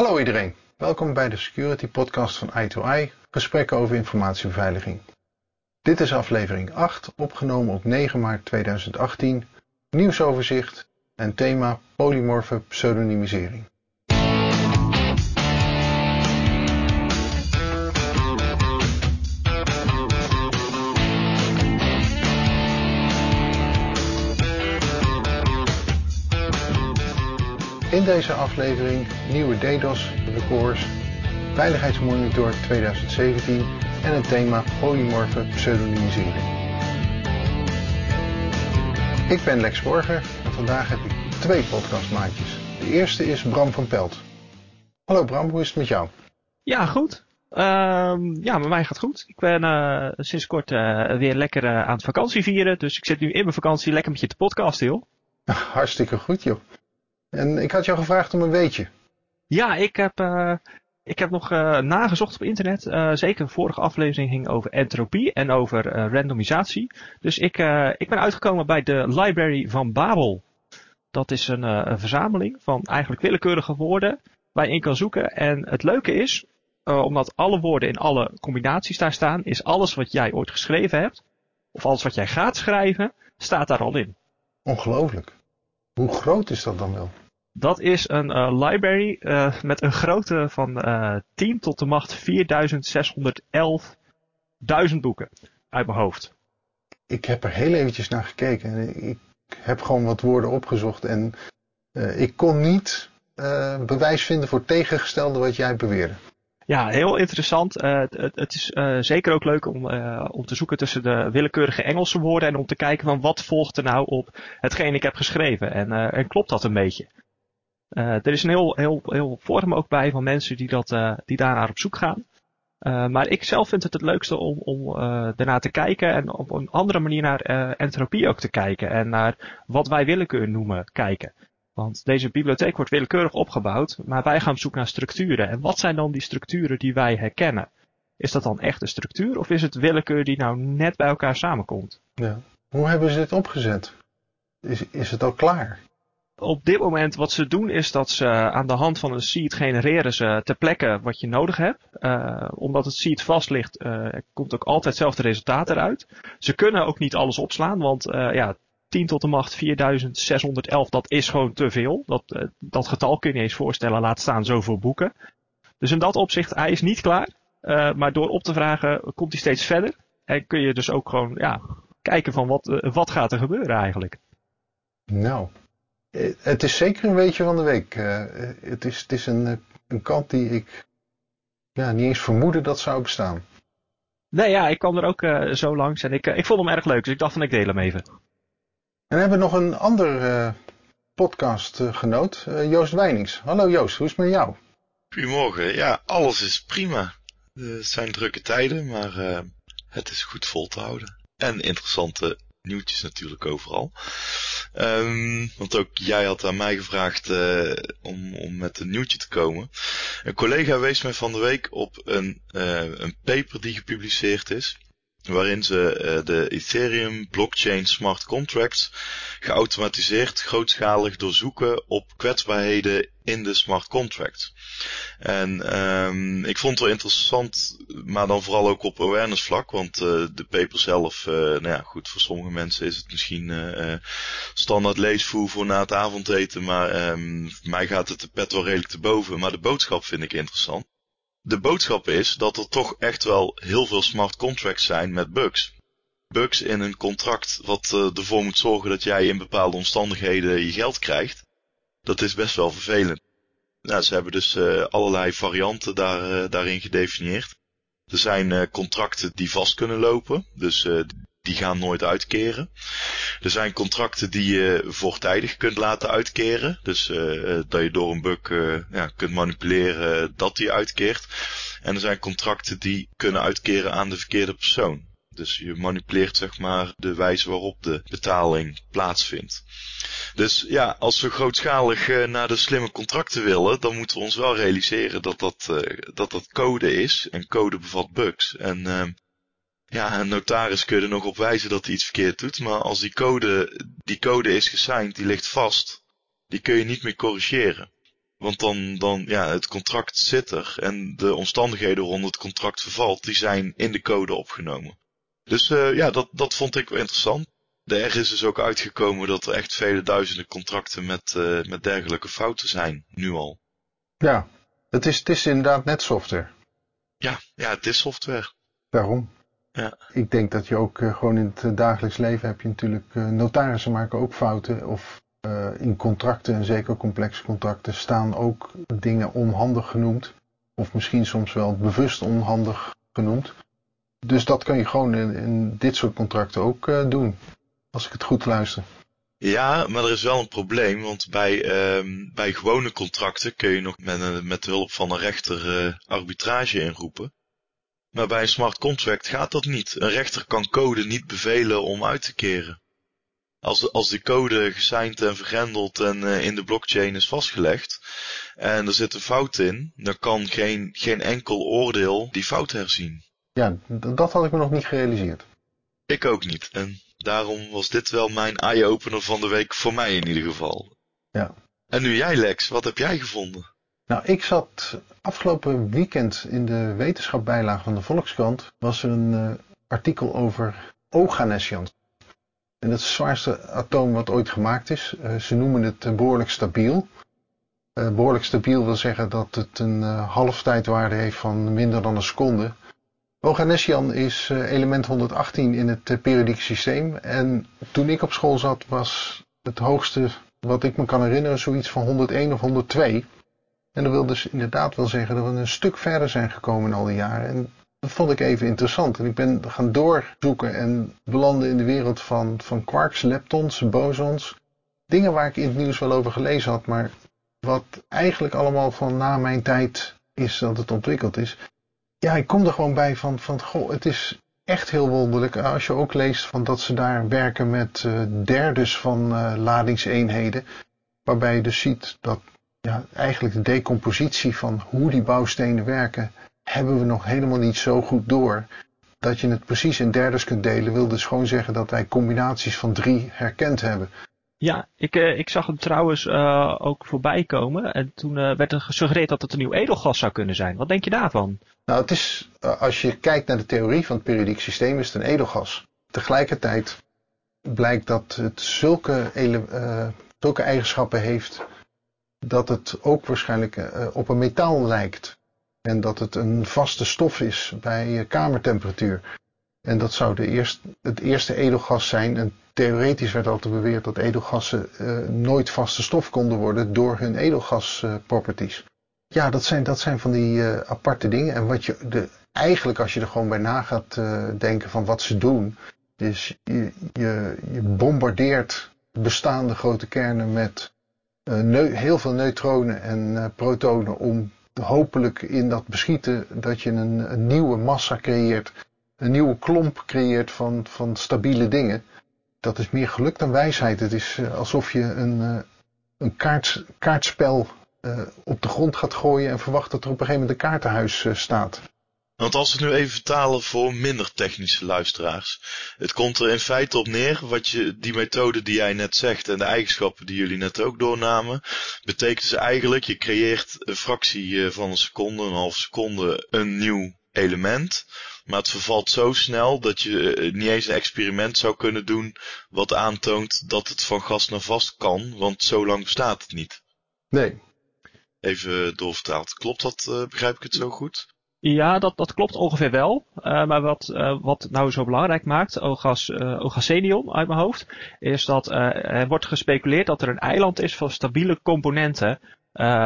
Hallo iedereen, welkom bij de Security Podcast van i2i, gesprekken over informatiebeveiliging. Dit is aflevering 8, opgenomen op 9 maart 2018, nieuwsoverzicht en thema polymorfe pseudonymisering. In deze aflevering nieuwe DDoS records, veiligheidsmonitor 2017 en het thema polymorfe pseudonymisering. Ik ben Lex Borger en vandaag heb ik twee podcastmaatjes. De eerste is Bram van Pelt. Hallo Bram, hoe is het met jou? Ja, goed. Ehm, ja, met mij gaat het goed. Ik ben uh, sinds kort uh, weer lekker uh, aan het vakantie vieren. Dus ik zit nu in mijn vakantie lekker met je te podcasten, joh. Hartstikke goed, joh. En ik had jou gevraagd om een weetje. Ja, ik heb, uh, ik heb nog uh, nagezocht op internet. Uh, zeker de vorige aflevering ging over entropie en over randomisatie. Dus ik, ik ben uitgekomen bij de Library van Babel. Dat is een, een verzameling van eigenlijk willekeurige woorden waar je in kan zoeken. En het leuke is, omdat alle woorden in alle combinaties daar staan, is alles wat jij ooit geschreven hebt, of alles wat jij gaat schrijven, staat daar al in. Ongelooflijk. Hoe groot is dat dan wel? Dat is een uh, library uh, met een grootte van uh, 10 tot de macht 4611 duizend boeken uit mijn hoofd. Ik heb er heel eventjes naar gekeken. Ik heb gewoon wat woorden opgezocht en ik kon niet bewijs vinden voor tegengestelde wat jij beweerde. Ja, heel interessant. Uh, het, het, is uh, zeker ook leuk om, uh, om te zoeken tussen de willekeurige Engelse woorden en om te kijken van wat volgt er nou op hetgeen ik heb geschreven. En, en klopt dat een beetje? Er is een heel, heel, heel ook bij van mensen die, dat, die daar naar op zoek gaan. maar ik zelf vind het het leukste om, om daarnaar te kijken en op een andere manier naar entropie ook te kijken. En naar wat wij willekeur noemen kijken. Want deze bibliotheek wordt willekeurig opgebouwd, maar wij gaan op zoek naar structuren. En wat zijn dan die structuren die wij herkennen? Is dat dan echt een structuur of is het willekeur die nou net bij elkaar samenkomt? Ja. Hoe hebben ze dit opgezet? Is, is het al klaar? Op dit moment wat ze doen is dat ze aan de hand van een seed genereren ze ter plekke wat je nodig hebt. Uh, omdat het seed vast ligt, uh, komt ook altijd hetzelfde resultaat eruit. Ze kunnen ook niet alles opslaan, want uh, ja, 10 tot de macht 4611, dat is gewoon te veel. Dat, dat getal kun je niet eens voorstellen, laat staan zoveel boeken. Dus in dat opzicht, hij is niet klaar. Maar door op te vragen, komt hij steeds verder. En kun je dus ook gewoon ja, kijken van wat, wat gaat er gebeuren eigenlijk. Nou, het is zeker een weetje van de week. het, is, het is een, een kant die ik ja, niet eens vermoedde dat zou bestaan. Nee, ja, ik kwam er ook zo langs en ik, ik vond hem erg leuk. Dus ik dacht van ik deel hem even. En we hebben nog een ander uh, podcastgenoot, uh, Joost Weinings. Hallo Joost, hoe is het met jou? Goedemorgen. Ja, alles is prima. Het zijn drukke tijden, maar uh, het is goed vol te houden. En interessante nieuwtjes natuurlijk overal. Um, want ook jij had aan mij gevraagd uh, om, om met een nieuwtje te komen. Een collega wees mij van de week op een, uh, een paper die gepubliceerd is waarin ze uh, de Ethereum blockchain smart contracts geautomatiseerd grootschalig doorzoeken op kwetsbaarheden in de smart contracts. En um, ik vond het wel interessant, maar dan vooral ook op awareness vlak, want uh, de paper zelf, uh, nou ja, goed, voor sommige mensen is het misschien uh, standaard leesvoer voor na het avondeten, maar um, mij gaat het de pet wel redelijk te boven, maar de boodschap vind ik interessant de boodschap is dat er toch echt wel heel veel smart contracts zijn met bugs. Bugs in een contract wat uh, ervoor moet zorgen dat jij in bepaalde omstandigheden je geld krijgt. Dat is best wel vervelend. Nou, ze hebben dus uh, allerlei varianten daar, uh, daarin gedefinieerd. Er zijn contracten die vast kunnen lopen. Dus die gaan nooit uitkeren. Er zijn contracten die je voortijdig kunt laten uitkeren. Dus uh, dat je door een bug uh, ja, kunt manipuleren dat die uitkeert. En er zijn contracten die kunnen uitkeren aan de verkeerde persoon. Dus je manipuleert zeg maar de wijze waarop de betaling plaatsvindt. Dus ja, als we grootschalig naar de slimme contracten willen, dan moeten we ons wel realiseren dat dat, dat, dat code is. En code bevat bugs. En uh, ja, een notaris kun je er nog op wijzen dat hij iets verkeerd doet. Maar als die code, die code is gesigned, die ligt vast, die kun je niet meer corrigeren. Want dan, dan, ja, het contract zit er en de omstandigheden rond het contract vervalt, die zijn in de code opgenomen. Dus uh, ja, dat, dat vond ik wel interessant. Er is dus ook uitgekomen dat er echt vele duizenden contracten met, uh, met dergelijke fouten zijn, nu al. Ja, het is, het is inderdaad net software. Ja, ja, het is software. Daarom. Ja. Ik denk dat je ook uh, gewoon in het dagelijks leven heb je natuurlijk, notarissen maken ook fouten of uh, in contracten, en zeker complexe contracten, staan ook dingen onhandig genoemd. Of misschien soms wel bewust onhandig genoemd. Dus dat kan je gewoon in, in dit soort contracten ook uh, doen. Als ik het goed luister. Ja, maar er is wel een probleem, want bij, uh, bij gewone contracten kun je nog met, met hulp van een rechter arbitrage inroepen. Maar bij een smart contract gaat dat niet. Een rechter kan code niet bevelen om uit te keren. Als, als die code gesigned en vergrendeld en uh, in de blockchain is vastgelegd en er zit een fout in, dan kan geen, geen enkel oordeel die fout herzien. Ja, dat had ik me nog niet gerealiseerd. Ik ook niet. En daarom was dit wel mijn eye-opener van de week voor mij in ieder geval. Ja. En nu jij Lex, wat heb jij gevonden? Nou, ik zat afgelopen weekend in de wetenschapbijlage van de Volkskrant. Was er een uh, artikel over Oganessians. En dat is het zwaarste atoom wat ooit gemaakt is. Uh, ze noemen het uh, behoorlijk stabiel. Behoorlijk stabiel wil zeggen dat het een halftijdwaarde heeft van minder dan een seconde. Oganessian is element 118 in het periodieke systeem. En toen ik op school zat was het hoogste wat ik me kan herinneren zoiets van 101 of 102. En dat wil dus inderdaad wel zeggen dat we een stuk verder zijn gekomen in al die jaren. En dat vond ik even interessant. En ik ben gaan doorzoeken en belanden in de wereld van, van quarks, leptons, bosons. Dingen waar ik in het nieuws wel over gelezen had, maar wat eigenlijk allemaal van na mijn tijd is dat het ontwikkeld is. Ja, ik kom er gewoon bij van, van goh, het is echt heel wonderlijk. Als je ook leest van dat ze daar werken met uh, derdes van uh, ladingseenheden. Waarbij je dus ziet dat ja, eigenlijk de decompositie van hoe die bouwstenen werken hebben we nog helemaal niet zo goed door. Dat je het precies in derdes kunt delen, wil dus gewoon zeggen dat wij combinaties van drie herkend hebben. Ja, ik, uh, ik zag hem trouwens uh, ook voorbij komen. En toen uh, werd er gesuggereerd dat het een nieuw edelgas zou kunnen zijn. Wat denk je daarvan? Nou, het is, als je kijkt naar de theorie van het periodiek systeem, is het een edelgas. Tegelijkertijd blijkt dat het zulke, zulke eigenschappen heeft dat het ook waarschijnlijk op een metaal lijkt. En dat het een vaste stof is bij kamertemperatuur. En dat zou de eerst, het eerste edelgas zijn. En theoretisch werd altijd beweerd dat edelgassen uh, nooit vaste stof konden worden door hun edelgasproperties. Ja, dat zijn, dat zijn van die aparte dingen. En wat je de, eigenlijk als je er gewoon bij na gaat denken van wat ze doen. is je, je, je bombardeert bestaande grote kernen met heel veel neutronen en protonen om hopelijk in dat beschieten dat je een, een nieuwe massa creëert. Een nieuwe klomp creëert van, van stabiele dingen. Dat is meer geluk dan wijsheid. Het is uh, alsof je een, een kaart, kaartspel op de grond gaat gooien en verwacht dat er op een gegeven moment een kaartenhuis staat. Want als we nu even vertalen voor minder technische luisteraars. Het komt er in feite op neer, wat je, die methode die jij net zegt en de eigenschappen die jullie net ook doornamen, betekent dus eigenlijk, je creëert een fractie van een seconde, een half seconde, een nieuw element. Maar het vervalt zo snel dat je niet eens een experiment zou kunnen doen wat aantoont dat het van gas naar vast kan, want zo lang bestaat het niet. Nee. Even doorvertaald. Klopt dat, uh, begrijp ik het zo goed? Ja, dat, dat klopt ongeveer wel. Uh, maar wat, uh, wat nou zo belangrijk maakt, Ogas, uh, uit mijn hoofd, is dat er wordt gespeculeerd dat er een eiland is van stabiele componenten.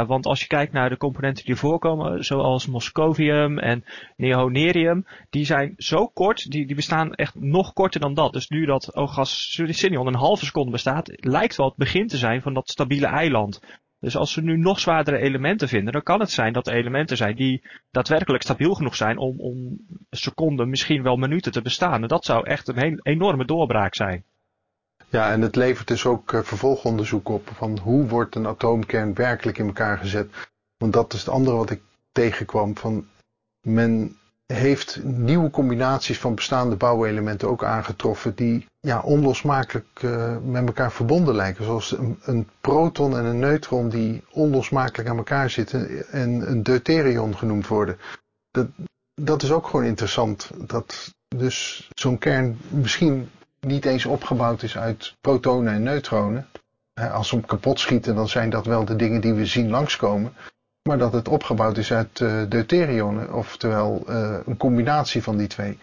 want als je kijkt naar de componenten die voorkomen, zoals moscovium en neonerium, die zijn zo kort, die, die bestaan echt nog korter dan dat. Dus nu dat Ogasenium een halve seconde bestaat, lijkt wel het begin te zijn van dat stabiele eiland. Dus als we nu nog zwaardere elementen vinden, dan kan het zijn dat er elementen zijn die daadwerkelijk stabiel genoeg zijn om, om seconden, misschien wel minuten te bestaan. En dat zou echt een enorme doorbraak zijn. Ja, en het levert dus ook uh, vervolgonderzoek op van hoe wordt een atoomkern werkelijk in elkaar gezet. Want dat is het andere wat ik tegenkwam. Van men heeft nieuwe combinaties van bestaande bouwelementen ook aangetroffen die ja, onlosmakelijk uh, met elkaar verbonden lijken. Zoals een, een, proton en een neutron die onlosmakelijk aan elkaar zitten en een deuterion genoemd worden. Dat, dat is ook gewoon interessant. Dat dus zo'n kern misschien niet eens opgebouwd is uit protonen en neutronen. Als ze hem kapot schieten, dan zijn dat wel de dingen die we zien langskomen. Maar dat het opgebouwd is uit uh, deuterionen, oftewel uh, een combinatie van die twee.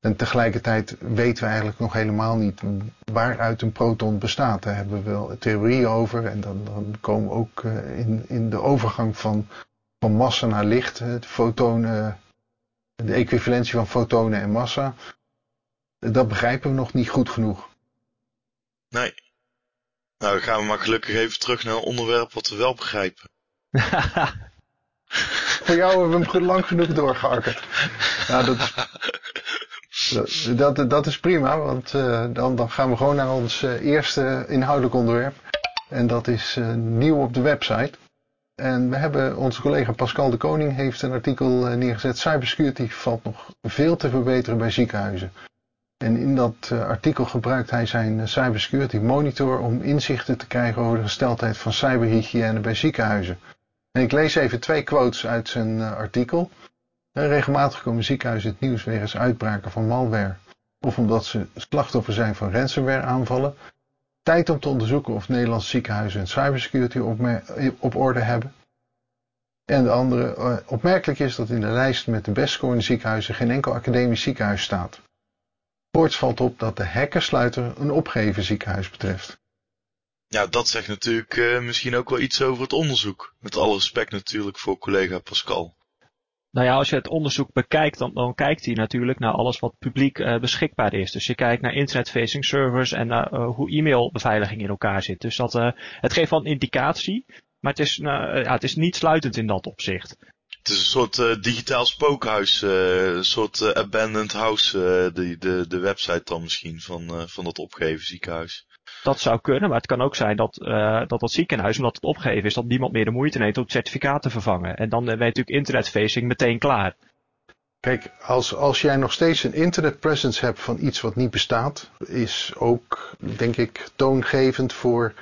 En tegelijkertijd weten we eigenlijk nog helemaal niet waaruit een proton bestaat. Daar hebben we wel theorieën over. En dan, dan komen we ook uh, in, in de overgang van, van massa naar licht. De fotonen, de equivalentie van fotonen en massa. Dat begrijpen we nog niet goed genoeg. Nee. Nou, dan gaan we maar gelukkig even terug naar een onderwerp wat we wel begrijpen. Voor jou hebben we hem lang genoeg doorgehakkerd. Nou, dat, dat, dat, is prima, want uh, dan, dan gaan we gewoon naar ons uh, eerste inhoudelijk onderwerp. En dat is uh, nieuw op de website. En we hebben, onze collega Pascal de Koning heeft een artikel neergezet. Cybersecurity valt nog veel te verbeteren bij ziekenhuizen. En in dat artikel gebruikt hij zijn cybersecurity monitor om inzichten te krijgen over de gesteldheid van cyberhygiëne bij ziekenhuizen. En ik lees even twee quotes uit zijn artikel. Regelmatig komen ziekenhuizen het nieuws wegens uitbraken van malware of omdat ze slachtoffer zijn van ransomware aanvallen. Tijd om te onderzoeken of Nederlandse ziekenhuizen hun cybersecurity op, op orde hebben. En de andere, uh, opmerkelijk is dat in de lijst met de best scorende ziekenhuizen geen enkel academisch ziekenhuis staat. Voorts valt op dat de hackersluiter een opgeheven ziekenhuis betreft. Ja, dat zegt natuurlijk uh, misschien ook wel iets over het onderzoek. Met alle respect natuurlijk voor collega Pascal. Nou ja, als je het onderzoek bekijkt, dan, kijkt hij natuurlijk naar alles wat publiek uh, beschikbaar is. Dus je kijkt naar internet-facing servers en naar uh, hoe e-mailbeveiliging in elkaar zit. Dus dat, uh, het geeft wel een indicatie, maar het is, ja, het is niet sluitend in dat opzicht. Het is een soort digitaal spookhuis, een soort abandoned house, de, de, de website dan misschien van, van dat opgegeven ziekenhuis. Dat zou kunnen, maar het kan ook zijn dat, uh, dat dat ziekenhuis, omdat het opgegeven is, dat niemand meer de moeite neemt om het certificaat te vervangen. En dan ben je natuurlijk internetfacing meteen klaar. Kijk, als, als jij nog steeds een internet presence hebt van iets wat niet bestaat, is ook, denk ik, toongevend voor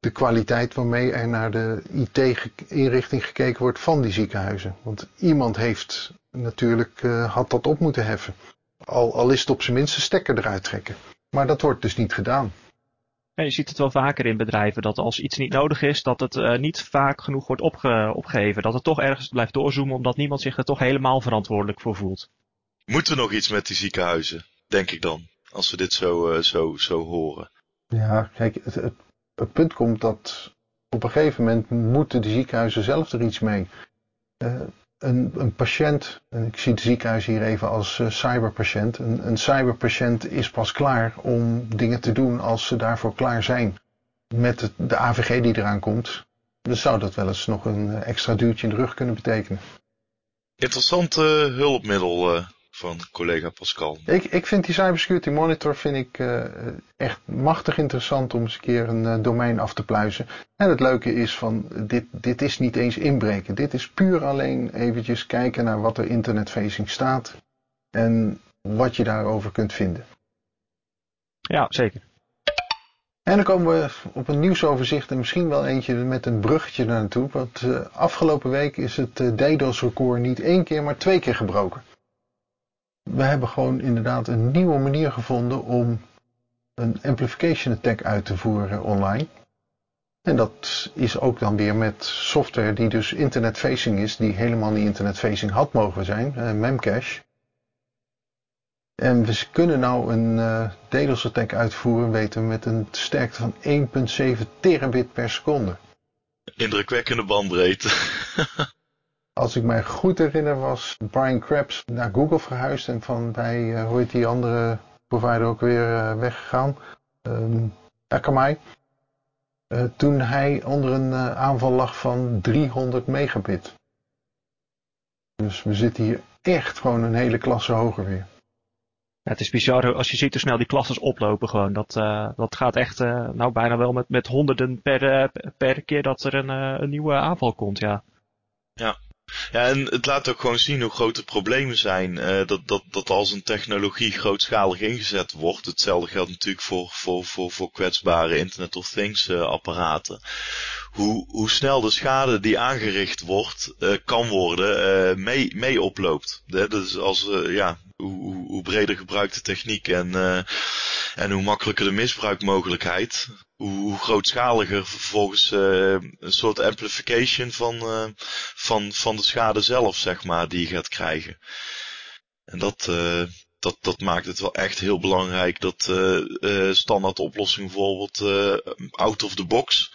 de kwaliteit waarmee er naar de IT-inrichting gekeken wordt van die ziekenhuizen. Want iemand heeft natuurlijk, uh, had dat op moeten heffen. Al, al is het op zijn minst een stekker eruit trekken. Maar dat wordt dus niet gedaan. Ja, je ziet het wel vaker in bedrijven dat als iets niet nodig is, dat het uh, niet vaak genoeg wordt opge opgegeven. Dat het toch ergens blijft doorzoomen omdat niemand zich er toch helemaal verantwoordelijk voor voelt. Moeten we nog iets met die ziekenhuizen, denk ik dan, als we dit zo, uh, zo, zo horen? Ja, kijk, het, het, het, punt komt dat op een gegeven moment moeten de ziekenhuizen zelf er iets mee. Uh, een, een, patiënt, en ik zie het ziekenhuis hier even als uh, cyberpatiënt, een, een, cyberpatiënt is pas klaar om dingen te doen als ze daarvoor klaar zijn. Met het, de AVG die eraan komt, dan zou dat wel eens nog een extra duwtje in de rug kunnen betekenen. Interessant hulpmiddel uh, van collega Pascal. Ik, ik vind die Cybersecurity Monitor vind ik uh, echt machtig interessant om eens een keer een uh, domein af te pluizen. En het leuke is van, dit, dit is niet eens inbreken. Dit is puur alleen eventjes kijken naar wat er internetfacing staat. En wat je daarover kunt vinden. Ja, zeker. En dan komen we op een nieuwsoverzicht en misschien wel eentje met een bruggetje naar naartoe. Want uh, afgelopen week is het uh, DDoS record niet één keer, maar twee keer gebroken we hebben gewoon inderdaad een nieuwe manier gevonden om een amplification attack uit te voeren online. En dat is ook dan weer met software die dus internetfacing is, die helemaal niet internetfacing had mogen zijn, uh, Memcache. En we kunnen nou een uh, DDoS attack uitvoeren, weten met een sterkte van 1.7 terabit per seconde. Indrukwekkende bandbreedte. Als ik mij goed herinner was Brian Krebs naar Google verhuisd en van bij, uh, hoe heet die andere provider ook weer uh, weggegaan, um, Akamai. Uh, toen hij onder een aanval lag van 300 megabit. Dus we zitten hier echt gewoon een hele klasse hoger weer. Ja, het is bizar als je ziet hoe snel die klasses oplopen gewoon. Dat, dat gaat echt nou bijna wel met, met honderden per, per keer dat er een, een nieuwe aanval komt, ja. Ja, Ja, en het laat ook gewoon zien hoe groot de problemen zijn. Uh, dat, dat, dat als een technologie grootschalig ingezet wordt, hetzelfde geldt natuurlijk voor, voor, voor, voor kwetsbare Internet of Things uh, apparaten. Hoe, hoe snel de schade die aangericht wordt, uh, kan worden, mee, mee oploopt. Dus als, ja, hoe, hoe, breder gebruikte techniek en, uh, en hoe makkelijker de misbruikmogelijkheid, hoe, hoe grootschaliger vervolgens uh, een soort amplification van, uh, van, van de schade zelf, zeg maar, die je gaat krijgen. En dat, dat, dat maakt het wel echt heel belangrijk dat standaard oplossingen bijvoorbeeld out of the box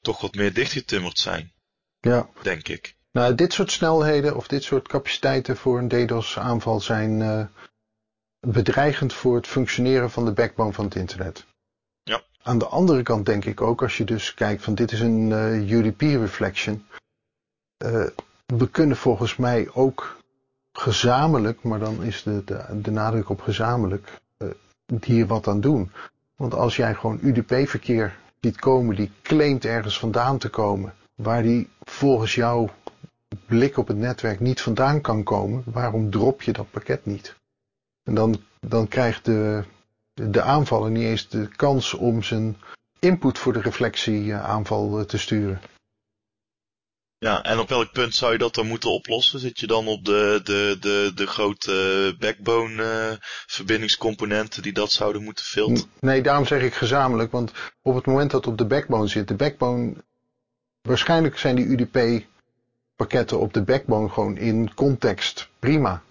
toch wat meer dichtgetimmerd zijn. Ja. Denk ik. Nou, dit soort snelheden of dit soort capaciteiten voor een DDoS-aanval zijn uh, bedreigend voor het functioneren van de backbone van het internet. Ja. Aan de andere kant denk ik ook, als je dus kijkt van dit is een uh, eh, UDP-reflection. Uh, we kunnen volgens mij ook gezamenlijk, maar dan is de, de, de nadruk op gezamenlijk, hier wat aan doen. Want als jij gewoon UDP-verkeer ziet komen, die claimt ergens vandaan te komen, waar die volgens jou blik op het netwerk niet vandaan kan komen, waarom drop je dat pakket niet? En dan, dan krijgt de, de aanvaller niet eens de kans om zijn input voor de reflectieaanval eh, te sturen. Ja, en op welk punt zou je dat dan moeten oplossen? Zit je dan op de, de, de, de grote backbone uh, verbindingscomponenten die dat zouden moeten filteren? Nee, daarom zeg ik gezamenlijk, want op het moment dat het op de backbone zit, de backbone, waarschijnlijk zijn die UDP pakketten op de backbone gewoon in context prima.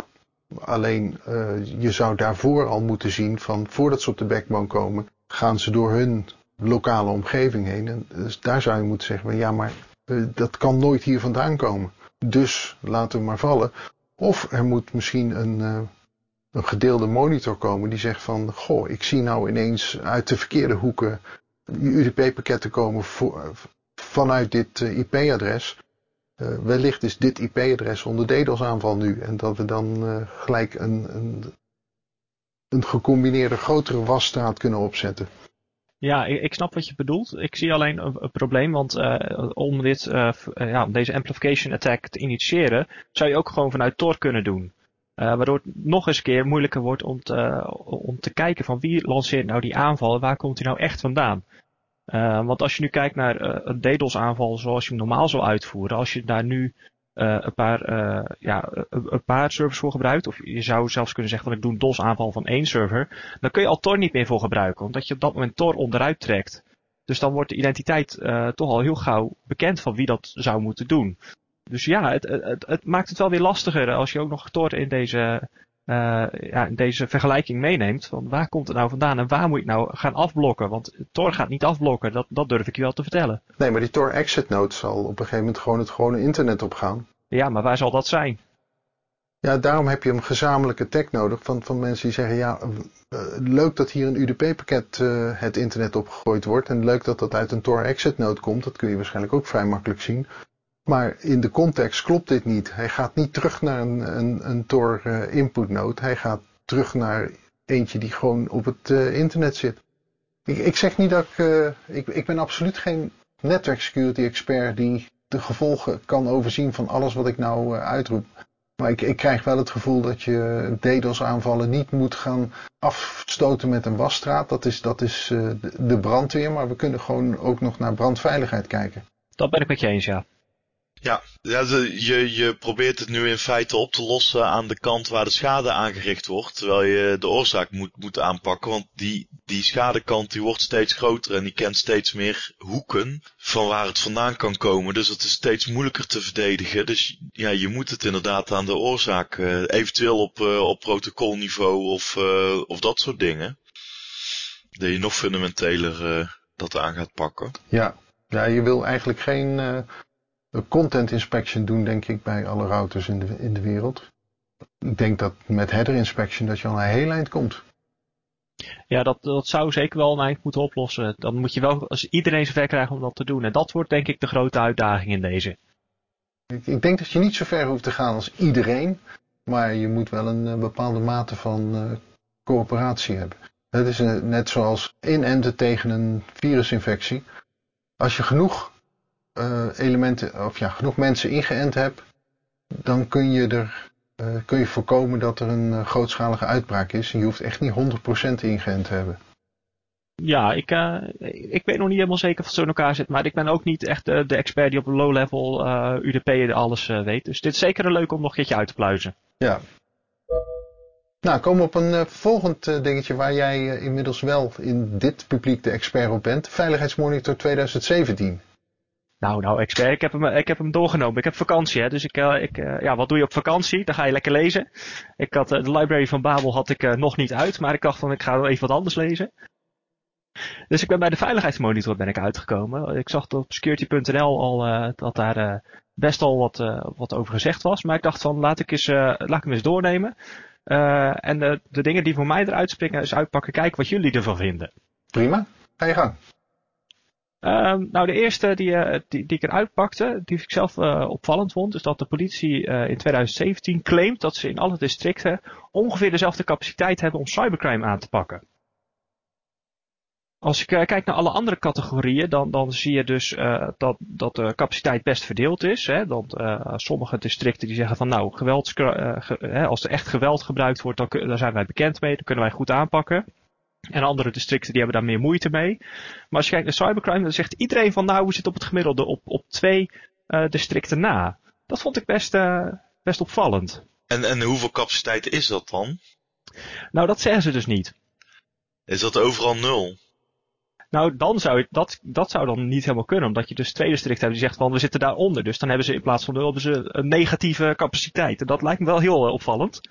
Alleen uh, je zou daarvoor al moeten zien van voordat ze op de backbone komen, gaan ze door hun lokale omgeving heen. En dus daar zou je moeten zeggen, van, ja maar uh, dat kan nooit hier vandaan komen. Dus laten we maar vallen. Of er moet misschien een, uh, een gedeelde monitor komen die zegt van, goh, ik zie nou ineens uit de verkeerde hoeken UDP-pakketten komen vanuit dit IP-adres. Uh, wellicht is dit IP-adres onder DDoS aanval nu. En dat we dan uh, gelijk een, een, een gecombineerde grotere wasstraat kunnen opzetten. Ja, ik, snap wat je bedoelt. Ik zie alleen een, een probleem, want uh, om dit, ja, deze amplification attack te initiëren, zou je ook gewoon vanuit Tor kunnen doen. waardoor het nog eens keer moeilijker wordt om te, om te kijken van wie lanceert nou die aanval en waar komt die nou echt vandaan. Uh, want als je nu kijkt naar een DDoS aanval zoals je hem normaal zou uitvoeren, als je daar nu uh, een, paar, ja, een paar servers voor gebruikt, of je zou zelfs kunnen zeggen van ik doe een DOS aanval van één server, dan kun je al Tor niet meer voor gebruiken, omdat je op dat moment Tor onderuit trekt. Dus dan wordt de identiteit toch al heel gauw bekend van wie dat zou moeten doen. Dus ja, het, het, het maakt het wel weer lastiger als je ook nog Tor in deze ja, deze vergelijking meeneemt. Van waar komt het nou vandaan en waar moet ik nou gaan afblokken? Want Tor gaat niet afblokken, dat, dat durf ik je wel te vertellen. Nee, maar die Tor exit node zal op een gegeven moment gewoon het gewone internet opgaan. Ja, maar waar zal dat zijn? Ja, daarom heb je een gezamenlijke tech nodig van, van mensen die zeggen, ja, uh, leuk dat hier een UDP-pakket uh, het internet opgegooid wordt en leuk dat dat uit een Tor exit node komt, dat kun je waarschijnlijk ook vrij makkelijk zien. Maar in de context klopt dit niet. Hij gaat niet terug naar een, een, een Tor uh, input node. Hij gaat terug naar eentje die gewoon op het uh, internet zit. Ik, ik, zeg niet dat ik, uh, ik... Ik ben absoluut geen netwerk security expert die de gevolgen kan overzien van alles wat ik nou uitroep. Maar ik, ik, krijg wel het gevoel dat je DDoS aanvallen niet moet gaan afstoten met een wasstraat. Dat is, dat is de brandweer, maar we kunnen gewoon ook nog naar brandveiligheid kijken. Dat ben ik met je eens, ja. Ja, ja je, je probeert het nu in feite op te lossen aan de kant waar de schade aangericht wordt. Terwijl je de oorzaak moet, moet aanpakken. Want die, die schadekant die wordt steeds groter en die kent steeds meer hoeken van waar het vandaan kan komen. Dus het is steeds moeilijker te verdedigen. Dus ja, je moet het inderdaad aan de oorzaak. Uh, eventueel op, uh, op protocolniveau of, uh, of dat soort dingen. Dat je nog fundamenteler dat aan gaat pakken. Ja, ja je wil eigenlijk geen content inspection doen, denk ik, bij alle routers in de, in de wereld. Ik denk dat met header inspection dat je al een heel eind komt. Ja, dat, dat zou zeker wel een eind moeten oplossen. Dan moet je wel als iedereen zover krijgen om dat te doen. En dat wordt denk ik de grote uitdaging in deze. Ik, ik denk dat je niet zo ver hoeft te gaan als iedereen. Maar je moet wel een, bepaalde mate van uh, coöperatie hebben. Het is uh, net zoals inenten tegen een virusinfectie. Als je genoeg uh, elementen, of ja, genoeg mensen ingeënt hebt, dan kun je er kun je voorkomen dat er een grootschalige uitbraak is. En je hoeft echt niet 100% ingeënt te hebben. Ja, ik, ik weet nog niet helemaal zeker of het zo in elkaar zit. Maar ik ben ook niet echt de expert die op een low-level UDP alles weet. Dus dit is zeker een leuk om nog een keertje uit te pluizen. Ja, nou, komen we op een uh, volgend uh, dingetje waar jij uh, inmiddels wel in dit publiek de expert op bent. Veiligheidsmonitor 2017. Nou, nou, expert, ik heb hem, ik heb hem doorgenomen. Ik heb vakantie, hè. Dus ik, ik ja, wat doe je op vakantie? Dan ga je lekker lezen. Ik had, de library van Babel had ik nog niet uit, maar ik dacht van, ik ga wel even wat anders lezen. Dus ik ben bij de veiligheidsmonitor ben ik uitgekomen. Ik zag op security.nl al dat daar best al wat, wat over gezegd was. Maar ik dacht van, laat ik, eens, laat ik hem eens doornemen. En de, de, dingen die voor mij eruit springen is uitpakken. Kijken wat jullie ervan vinden. Prima, ga je gang. Uh, nou, de eerste die, uh, die, die, ik eruit pakte, die ik zelf uh, opvallend vond, is dat de politie in 2017 claimt dat ze in alle districten ongeveer dezelfde capaciteit hebben om cybercrime aan te pakken. Als ik kijk naar alle andere categorieën, dan, dan zie je dus dat, dat de capaciteit best verdeeld is. Hè? Dat sommige districten die zeggen van nou, geweld, ge, als er echt geweld gebruikt wordt, dan, daar zijn wij bekend mee, dan kunnen wij goed aanpakken. En andere districten die hebben daar meer moeite mee. Maar als je kijkt naar cybercrime, dan zegt iedereen van nou, we zitten op het gemiddelde op, op twee districten na. Dat vond ik best, best opvallend. En, en hoeveel capaciteit is dat dan? Nou, dat zeggen ze dus niet. Is dat overal nul? Nou, dan zou ik, dat, dat zou dan niet helemaal kunnen. Omdat je dus twee districten hebt die zegt van we zitten daaronder. Dus dan hebben ze in plaats van nul hebben ze een negatieve capaciteit. En dat lijkt me wel heel uh, opvallend.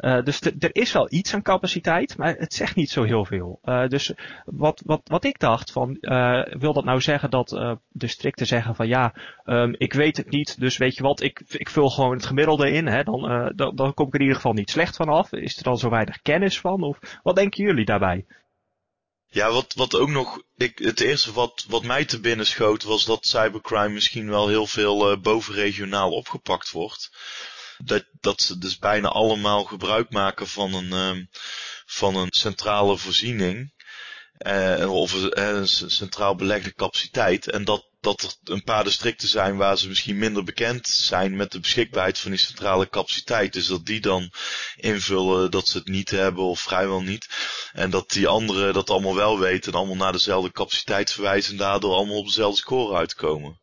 Uh, dus er is wel iets aan capaciteit, maar het zegt niet zo heel veel. Uh, dus wat, wat, wat ik dacht van, uh, wil dat nou zeggen dat districten zeggen van ja, um, ik weet het niet, dus weet je wat, ik, ik vul gewoon het gemiddelde in, hè, dan, dan, dan kom ik er in ieder geval niet slecht van af. Is er dan zo weinig kennis van? Of wat denken jullie daarbij? Ja, wat, wat ook nog, ik, het eerste wat, wat mij te binnen schoot was dat cybercrime misschien wel heel veel bovenregionaal opgepakt wordt. Dat, dat ze dus bijna allemaal gebruik maken van een, um, van een centrale voorziening. Uh, of een centraal belegde capaciteit. En dat dat er een paar districten zijn waar ze misschien minder bekend zijn met de beschikbaarheid van die centrale capaciteit. Dus dat die dan invullen dat ze het niet hebben of vrijwel niet. En dat die anderen dat allemaal wel weten en allemaal naar dezelfde capaciteit verwijzen en daardoor allemaal op dezelfde score uitkomen.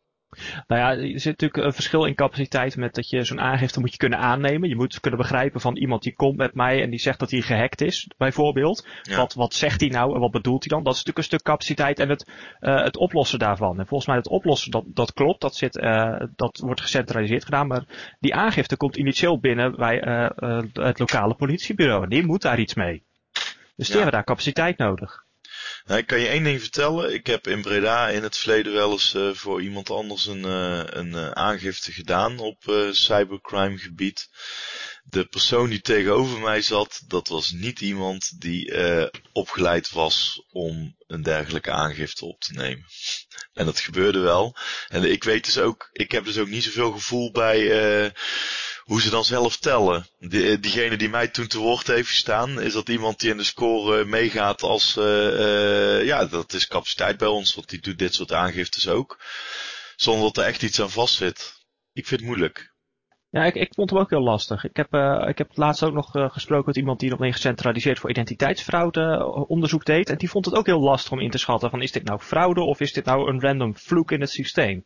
Nou ja, er zit natuurlijk een verschil in capaciteit met dat je zo'n aangifte moet je kunnen aannemen. Je moet kunnen begrijpen van iemand die komt met mij en die zegt dat hij gehackt is, bijvoorbeeld. Wat, wat zegt hij nou en wat bedoelt hij dan? Dat is natuurlijk een stuk capaciteit en het, uh, het oplossen daarvan. En volgens mij het oplossen, dat, dat klopt, dat, zit, uh, dat wordt gecentraliseerd gedaan. Maar die aangifte komt initieel binnen bij uh, het lokale politiebureau. En die moet daar iets mee. Dus die ja. hebben daar capaciteit nodig. Nou, ik kan je één ding vertellen. Ik heb in Breda in het verleden wel eens uh, voor iemand anders een, uh, een uh, aangifte gedaan op cybercrime gebied. De persoon die tegenover mij zat, dat was niet iemand die opgeleid was om een dergelijke aangifte op te nemen. En dat gebeurde wel. En ik weet dus ook, ik heb dus ook niet zoveel gevoel bij hoe ze dan zelf tellen. Die, eh, diegene die mij toen te woord heeft gestaan, is dat iemand die in de score meegaat als, uh, ja, dat is capaciteit bij ons, want die doet dit soort aangiftes ook. Zonder dat er echt iets aan vast zit. Ik vind het moeilijk. Ja, ik, ik vond hem ook heel lastig. Ik heb, uh, ik heb laatst ook nog gesproken met iemand die nog een gecentraliseerd voor identiteitsfraude onderzoek deed. En die vond het ook heel lastig om in te schatten van is dit nou fraude of is dit nou een random vloek in het systeem.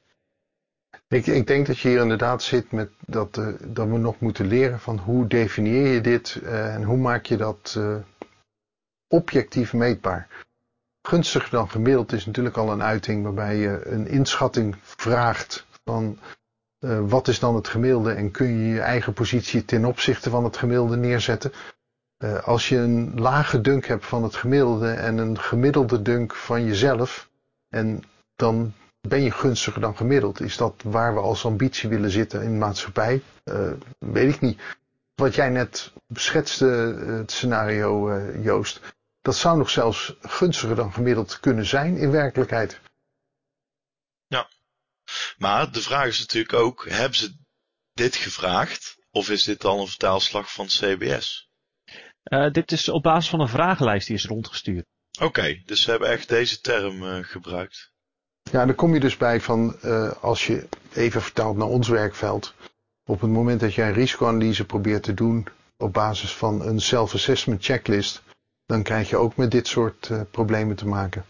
Ik, ik, denk dat je hier inderdaad zit met dat, uh, dat we nog moeten leren van hoe definieer je dit uh, en hoe maak je dat uh, objectief meetbaar. Gunstiger dan gemiddeld is natuurlijk al een uiting waarbij je een inschatting vraagt van wat is dan het gemiddelde en kun je je eigen positie ten opzichte van het gemiddelde neerzetten. als je een lage dunk hebt van het gemiddelde en een gemiddelde dunk van jezelf en dan ben je gunstiger dan gemiddeld? Is dat waar we als ambitie willen zitten in de maatschappij? Uh, weet ik niet. Wat jij net beschetste, eh, het scenario uh, Joost, dat zou nog zelfs gunstiger dan gemiddeld kunnen zijn in werkelijkheid. Ja, maar de vraag is natuurlijk ook, hebben ze dit gevraagd? Of is dit dan een vertaalslag van CBS? Uh, dit is op basis van een vragenlijst die is rondgestuurd. Oké, okay, dus ze hebben echt deze term uh, gebruikt. Ja, dan kom je dus bij van uh, als je even vertaalt naar ons werkveld. Op het moment dat jij risicoanalyse probeert te doen op basis van een self-assessment checklist, dan krijg je ook met dit soort uh, problemen te maken.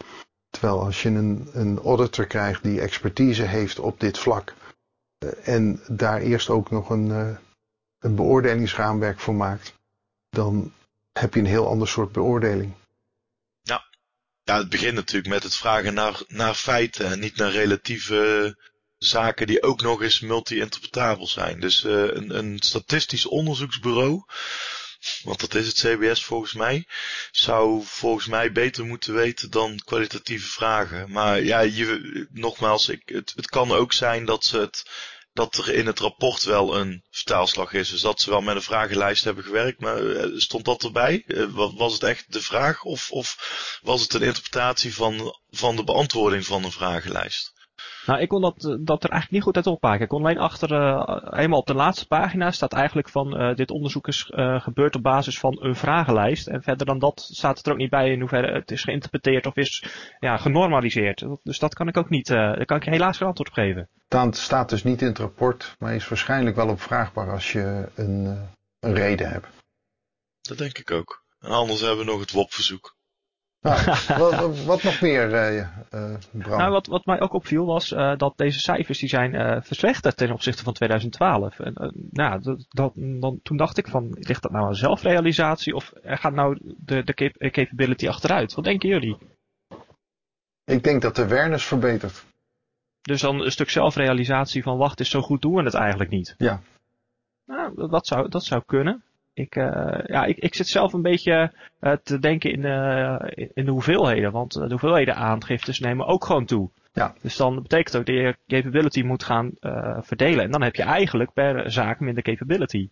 Terwijl als je een, een auditor krijgt die expertise heeft op dit vlak uh, en daar eerst ook nog een, een beoordelingsraamwerk voor maakt, dan heb je een heel ander soort beoordeling. Ja, het begint natuurlijk met het vragen naar, naar feiten en niet naar relatieve zaken die ook nog eens multi-interpretabel zijn. Dus uh, een, een statistisch onderzoeksbureau, want dat is het CBS volgens mij, zou volgens mij beter moeten weten dan kwalitatieve vragen. Maar ja, je, nogmaals, ik, het, het kan ook zijn dat ze het dat er in het rapport wel een vertaalslag is. Dus dat ze wel met een vragenlijst hebben gewerkt. Maar stond dat erbij? Was het echt de vraag? Of, of was het een interpretatie van, van de beantwoording van een vragenlijst? Nou, ik kon dat, dat er eigenlijk niet goed uit opmaken. Ik kon alleen achter, uh, helemaal op de laatste pagina staat eigenlijk van uh, dit onderzoek is uh, gebeurd op basis van een vragenlijst. En verder dan dat staat het er ook niet bij in hoeverre het is geïnterpreteerd of is ja, genormaliseerd. Dus dat kan ik ook niet, daar kan ik helaas geen antwoord op geven. Het staat dus niet in het rapport, maar is waarschijnlijk wel opvraagbaar als je een, een reden hebt. Dat denk ik ook. En anders hebben we nog het WOP-verzoek. Nou, wat, wat, nog meer, uh, uh, Bram? Nou, wat, wat mij ook opviel was uh, dat deze cijfers die zijn verslechterd ten opzichte van 2012. En, nou, dat, dat, dan, toen dacht ik van, ligt dat nou aan zelfrealisatie of gaat nou de, de cap capability achteruit? Wat denken jullie? Ik denk dat de awareness verbetert. Dus dan een stuk zelfrealisatie van, wacht, is zo goed doen we het eigenlijk niet. Ja. Nou, dat zou, dat zou kunnen ik, uh, ja, ik, ik zit zelf een beetje uh, te denken in, uh, in de hoeveelheden. Want de hoeveelheden aangiftes nemen ook gewoon toe. Ja. Dus dan betekent ook dat je capability moet gaan verdelen. En dan heb je eigenlijk per zaak minder capability.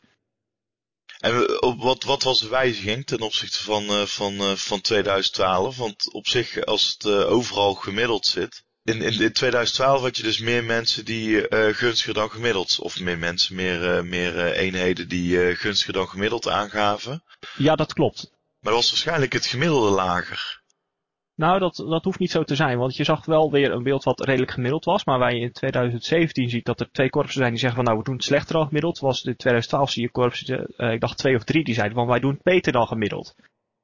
En wat, wat was de wijziging ten opzichte van, van, van 2012? Want op zich, als het overal gemiddeld zit, in, in, in 2012 had je dus meer mensen die uh, gunstiger dan gemiddeld, of meer mensen, meer, uh, meer uh, eenheden die gunstiger dan gemiddeld aangaven. Ja, dat klopt. Maar dat was waarschijnlijk het gemiddelde lager. Nou, dat, dat hoeft niet zo te zijn, want je zag wel weer een beeld wat redelijk gemiddeld was, maar waar je in 2017 ziet dat er twee korpsen zijn die zeggen van nou we doen het slechter dan gemiddeld, was in 2012 zie je korpsen, ik dacht twee of drie, die zeiden van wij doen het beter dan gemiddeld.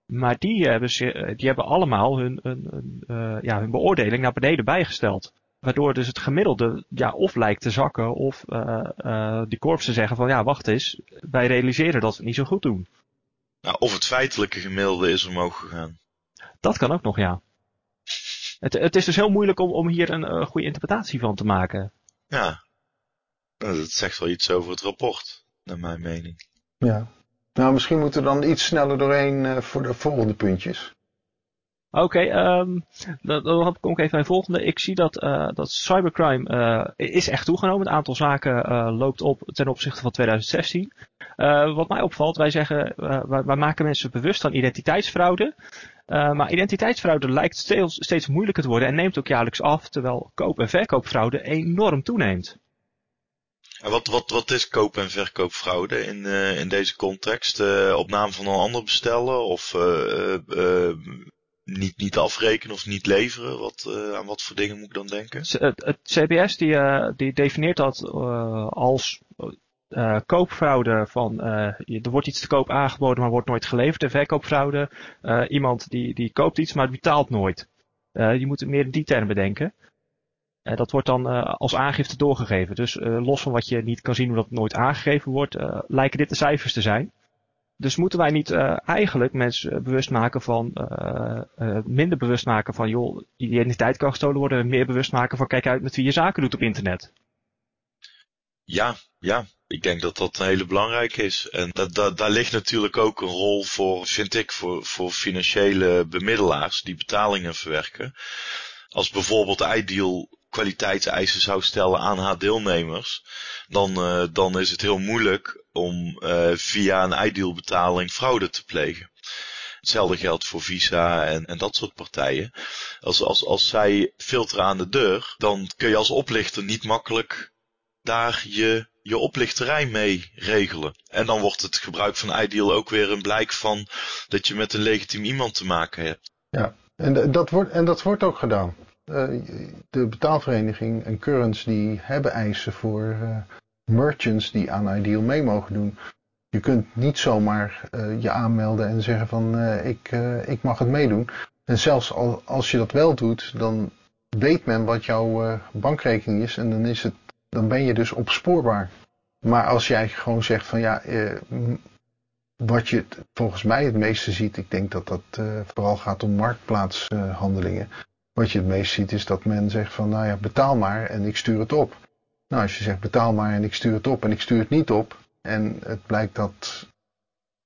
Maar die hebben, ze, die hebben allemaal hun, hun, hun, uh, ja, hun beoordeling naar beneden bijgesteld. Waardoor dus het gemiddelde ja, of lijkt te zakken of uh, uh, die korpsen zeggen van ja wacht eens, wij realiseren dat we het niet zo goed doen. Nou, of het feitelijke gemiddelde is omhoog gegaan. Dat kan ook nog ja. Het, het is dus heel moeilijk om, om hier een uh, goede interpretatie van te maken. Ja, nou, dat zegt wel iets over het rapport, naar mijn mening. Ja, nou, misschien moeten we dan iets sneller doorheen uh, voor de volgende puntjes. Oké, um, dan, kom ik even bij de volgende. Ik zie dat, uh, dat cybercrime uh, is echt toegenomen. Het aantal zaken loopt op ten opzichte van 2016. wat mij opvalt, wij zeggen, wij, wij, maken mensen bewust van identiteitsfraude. maar identiteitsfraude lijkt steeds, steeds moeilijker te worden en neemt ook jaarlijks af, terwijl koop- en verkoopfraude enorm toeneemt. En wat, wat, wat is koop- en verkoopfraude in, uh, in deze context? Uh, op naam van een ander bestellen of uh, niet, niet afrekenen of niet leveren? Wat, aan wat voor dingen moet ik dan denken? Het CBS die, die definieert dat als koopfraude van er wordt iets te koop aangeboden maar wordt nooit geleverd. En verkoopfraude, iemand die, die koopt iets maar betaalt nooit. je moet het meer in die termen bedenken. Uh, dat wordt dan uh, als aangifte doorgegeven. Dus uh, los van wat je niet kan zien hoe dat nooit aangegeven wordt, lijken dit de cijfers te zijn. Dus moeten wij niet eigenlijk mensen bewust maken van, minder bewust maken van, joh, identiteit kan gestolen worden, en meer bewust maken van, kijk uit met wie je zaken doet op internet. Ja, ja, ik denk dat dat een hele belangrijke is. En dat, dat, daar ligt natuurlijk ook een rol voor, vind ik, voor, voor financiële bemiddelaars die betalingen verwerken. Als bijvoorbeeld Ideal kwaliteitseisen zou stellen aan haar deelnemers, dan, uh, dan is het heel moeilijk om uh, via een ideal betaling fraude te plegen. Hetzelfde geldt voor Visa en, en dat soort partijen. Als, als, als zij filteren aan de deur, dan kun je als oplichter niet makkelijk daar je, je oplichterij mee regelen. En dan wordt het gebruik van Ideal ook weer een blijk van dat je met een legitiem iemand te maken hebt. Ja, en dat wordt, en dat wordt ook gedaan. Uh, de betaalvereniging en Currents die hebben eisen voor, uh, merchants die aan Ideal mee mogen doen. Je kunt niet zomaar uh, je aanmelden en zeggen van ik, ik mag het meedoen. En zelfs al, als je dat wel doet, dan weet men wat jouw bankrekening is en dan, is het, dan ben je dus opspoorbaar. Maar als jij gewoon zegt van ja, wat je volgens mij het meeste ziet, ik denk dat dat vooral gaat om marktplaatshandelingen. Wat je het meest ziet is dat men zegt van nou ja, betaal maar en ik stuur het op. Nou, als je zegt betaal maar en ik stuur het op en ik stuur het niet op, en het blijkt dat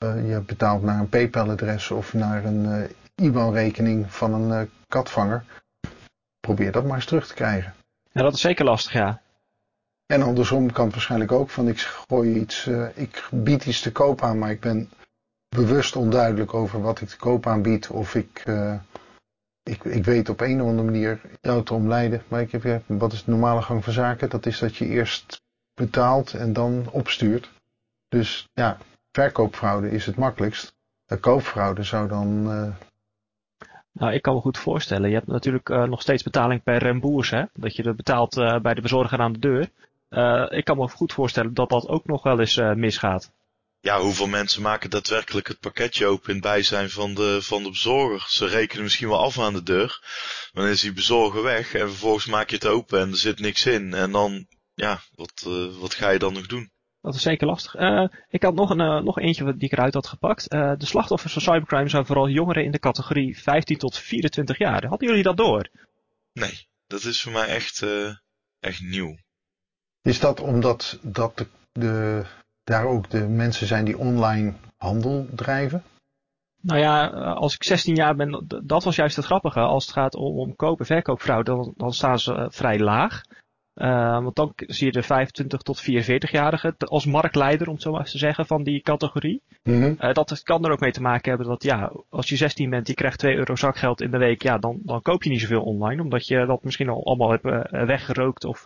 uh, je betaalt naar een PayPal-adres of naar een uh, IBAN-rekening van een uh, katvanger. Probeer dat maar eens terug te krijgen. Ja, dat is zeker lastig, ja. En andersom kan het waarschijnlijk ook van ik gooi iets, ik bied iets te koop aan, maar ik ben bewust onduidelijk over wat ik te koop aanbied. Of ik, ik, ik weet op een of andere manier jou te omleiden. Maar ik heb, wat is de normale gang van zaken? Dat is dat je eerst betaalt en dan opstuurt. Dus ja, verkoopfraude is het makkelijkst. De koopfraude zou dan. Uh... Nou, ik kan me goed voorstellen. Je hebt natuurlijk uh, nog steeds betaling per remboers, hè? Dat je dat betaalt uh, bij de bezorger aan de deur. ik kan me goed voorstellen dat dat ook nog wel eens misgaat. Ja, hoeveel mensen maken daadwerkelijk het pakketje open in het bijzijn van de, van de bezorger? Ze rekenen misschien wel af aan de deur. Dan is die bezorger weg en vervolgens maak je het open en er zit niks in. En dan, ja, wat, wat ga je dan nog doen? Dat is zeker lastig. Uh, ik had nog, een, uh, nog eentje die ik eruit had gepakt. Uh, de slachtoffers van cybercrime zijn vooral jongeren in de categorie 15 tot 24 jaar. Hadden jullie dat door? Nee, dat is voor mij echt, echt nieuw. Is dat omdat dat de, de, daar ook de mensen zijn die online handel drijven? Nou ja, als ik 16 jaar ben, dat was juist het grappige. Als het gaat om, om koop- en verkoopfraude, dan, dan staan ze vrij laag. Uh, want dan zie je de 25 tot 44-jarigen als marktleider, om het zo maar te zeggen, van die categorie. Mm -hmm. uh, dat kan er ook mee te maken hebben dat, ja, als je 16 bent, je krijgt 2 euro zakgeld in de week, ja, dan, dan koop je niet zoveel online, omdat je dat misschien al allemaal hebt uh, weggerookt of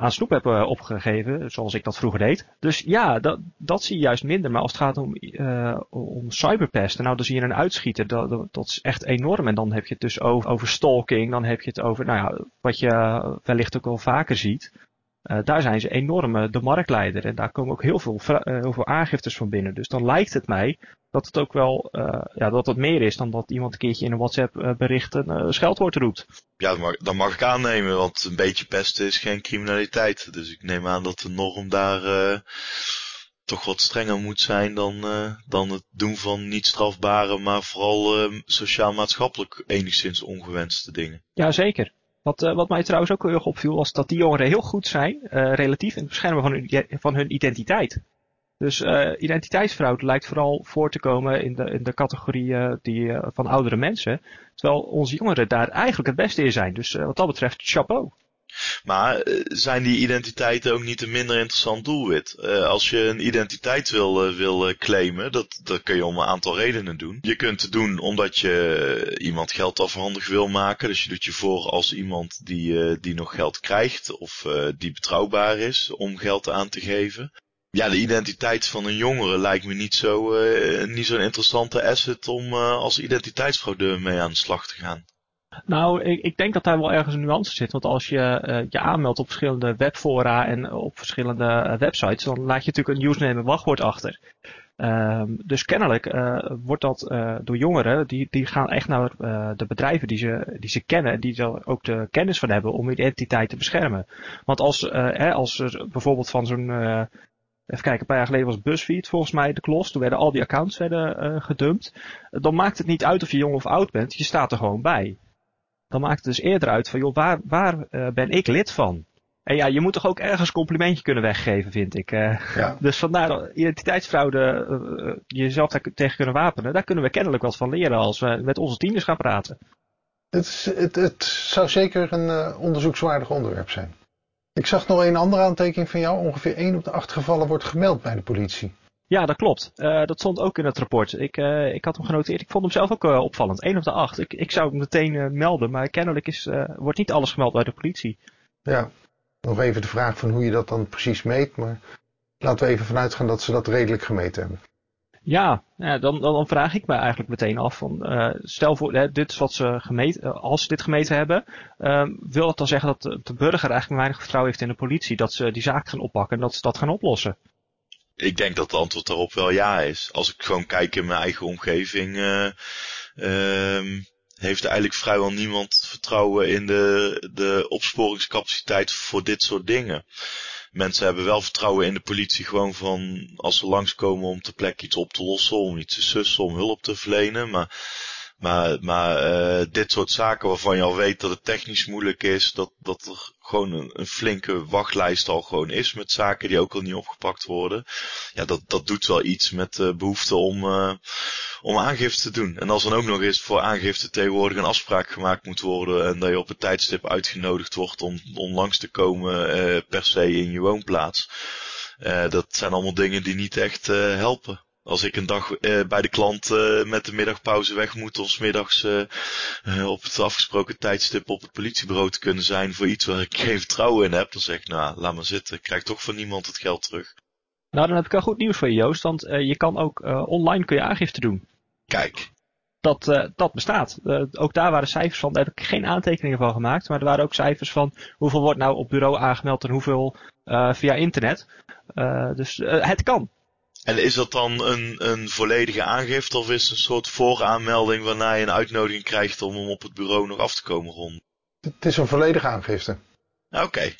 aan snoep heb uh, opgegeven, zoals ik dat vroeger deed. Dus ja, dat, dat zie je juist minder. Maar als het gaat om, uh, om cyberpesten, nou dan zie je een uitschieter, dat, dat, is echt enorm. En dan heb je het dus over, over stalking, dan heb je het over, nou ja, wat je wellicht ook wel vaker ziet. Uh, daar zijn ze enorm de marktleider. En daar komen ook heel veel, heel veel aangiftes van binnen. Dus dan lijkt het mij dat het ook wel, uh, ja, dat het meer is dan dat iemand een keertje in een WhatsApp uh, bericht een uh, scheldwoord roept. Ja, dat mag, dat mag ik aannemen, want een beetje pesten is geen criminaliteit. Dus ik neem aan dat de norm daar toch wat strenger moet zijn dan, dan het doen van niet strafbare, maar vooral sociaal-maatschappelijk enigszins ongewenste dingen. Ja, zeker. Wat, wat mij trouwens ook heel erg opviel, was dat die jongeren heel goed zijn, relatief in het beschermen van hun, van hun identiteit. Dus uh, identiteitsfraude lijkt vooral voor te komen in de, in de categorieën die, uh, van oudere mensen. Terwijl onze jongeren daar eigenlijk het beste in zijn. Dus uh, wat dat betreft, chapeau. Maar zijn die identiteiten ook niet een minder interessant doelwit? als je een identiteit wil, wil claimen, dat, dat kun je om een aantal redenen doen. Je kunt het doen omdat je iemand geld afhandig wil maken. Dus je doet je voor als iemand die, die nog geld krijgt of die betrouwbaar is om geld aan te geven ja, de identiteit van een jongere lijkt me niet zo uh, niet zo'n interessante asset om uh, als identiteitsfraudeur mee aan de slag te gaan. Nou, ik, ik, denk dat daar wel ergens een nuance zit. Want als je uh, je aanmeldt op verschillende webfora en op verschillende websites, dan laat je natuurlijk een username wachtwoord achter. Um, dus kennelijk wordt dat door jongeren, die, die gaan echt naar de bedrijven die ze, die ze kennen, die er ook de kennis van hebben om identiteit te beschermen. Want als, hè, als er bijvoorbeeld van zo'n Even kijken, een paar jaar geleden was BuzzFeed volgens mij de klos. Toen werden al die accounts werden, uh, gedumpt. Dan maakt het niet uit of je jong of oud bent. Je staat er gewoon bij. Dan maakt het dus eerder uit van, joh, waar, waar uh, ben ik lid van? En ja, je moet toch ook ergens complimentje kunnen weggeven, vind ik. Uh, ja. Dus vandaar identiteitsfraude, jezelf daar tegen kunnen wapenen. Daar kunnen we kennelijk wat van leren als we met onze tieners gaan praten. Het, is, het, het zou zeker een onderzoekswaardig onderwerp zijn. Ik zag nog een andere aantekening van jou. Ongeveer 1 op de 8 gevallen wordt gemeld bij de politie. Ja, dat klopt. Uh, dat stond ook in het rapport. Ik, uh, ik had hem genoteerd. Ik vond hem zelf ook uh, opvallend. 1 op de 8. Ik, ik zou hem meteen melden, maar kennelijk is, wordt niet alles gemeld bij de politie. Ja, nog even de vraag van hoe je dat dan precies meet. Maar laten we even vanuit gaan dat ze dat redelijk gemeten hebben. Ja, dan, dan, vraag ik me eigenlijk meteen af. Van, uh, stel voor, hè, dit is wat ze gemeten, uh, als ze dit gemeten hebben, uh, wil dat dan zeggen dat de, burger eigenlijk weinig vertrouwen heeft in de politie, dat ze die zaak gaan oppakken en dat ze dat gaan oplossen? Ik denk dat het antwoord daarop wel ja is. Als ik gewoon kijk in mijn eigen omgeving, uh, heeft eigenlijk vrijwel niemand vertrouwen in de, de opsporingscapaciteit voor dit soort dingen mensen hebben wel vertrouwen in de politie gewoon van als ze langskomen om ter plekke iets op te lossen, om iets te sussen, om hulp te verlenen. Maar, maar, maar uh, dit soort zaken waarvan je al weet dat het technisch moeilijk is, dat, dat er gewoon een, flinke wachtlijst al gewoon is met zaken die ook al niet opgepakt worden. Ja, dat, dat doet wel iets met de behoefte om, uh, om aangifte te doen. En als dan ook nog eens voor aangifte tegenwoordig een afspraak gemaakt moet worden en dat je op een tijdstip uitgenodigd wordt om, om langs te komen uh, per se in je woonplaats. Uh, dat zijn allemaal dingen die niet echt helpen. Als ik een dag uh, bij de klant uh, met de middagpauze weg moet om smiddags uh, op het afgesproken tijdstip op het politiebureau te kunnen zijn voor iets waar ik geen vertrouwen in heb, dan zeg ik nou, laat maar zitten. Ik krijg toch van niemand het geld terug. Nou, dan heb ik al goed nieuws voor je Joost, want je kan ook online kun je aangifte doen. Kijk. Dat, dat bestaat. ook daar waren cijfers van, daar heb ik geen aantekeningen van gemaakt, maar er waren ook cijfers van hoeveel wordt nou op bureau aangemeld en hoeveel via internet. dus het kan. En is dat dan een, een volledige aangifte of is het een soort vooraanmelding waarna je een uitnodiging krijgt om hem op het bureau nog af te komen rond? Het is een volledige aangifte. Oké,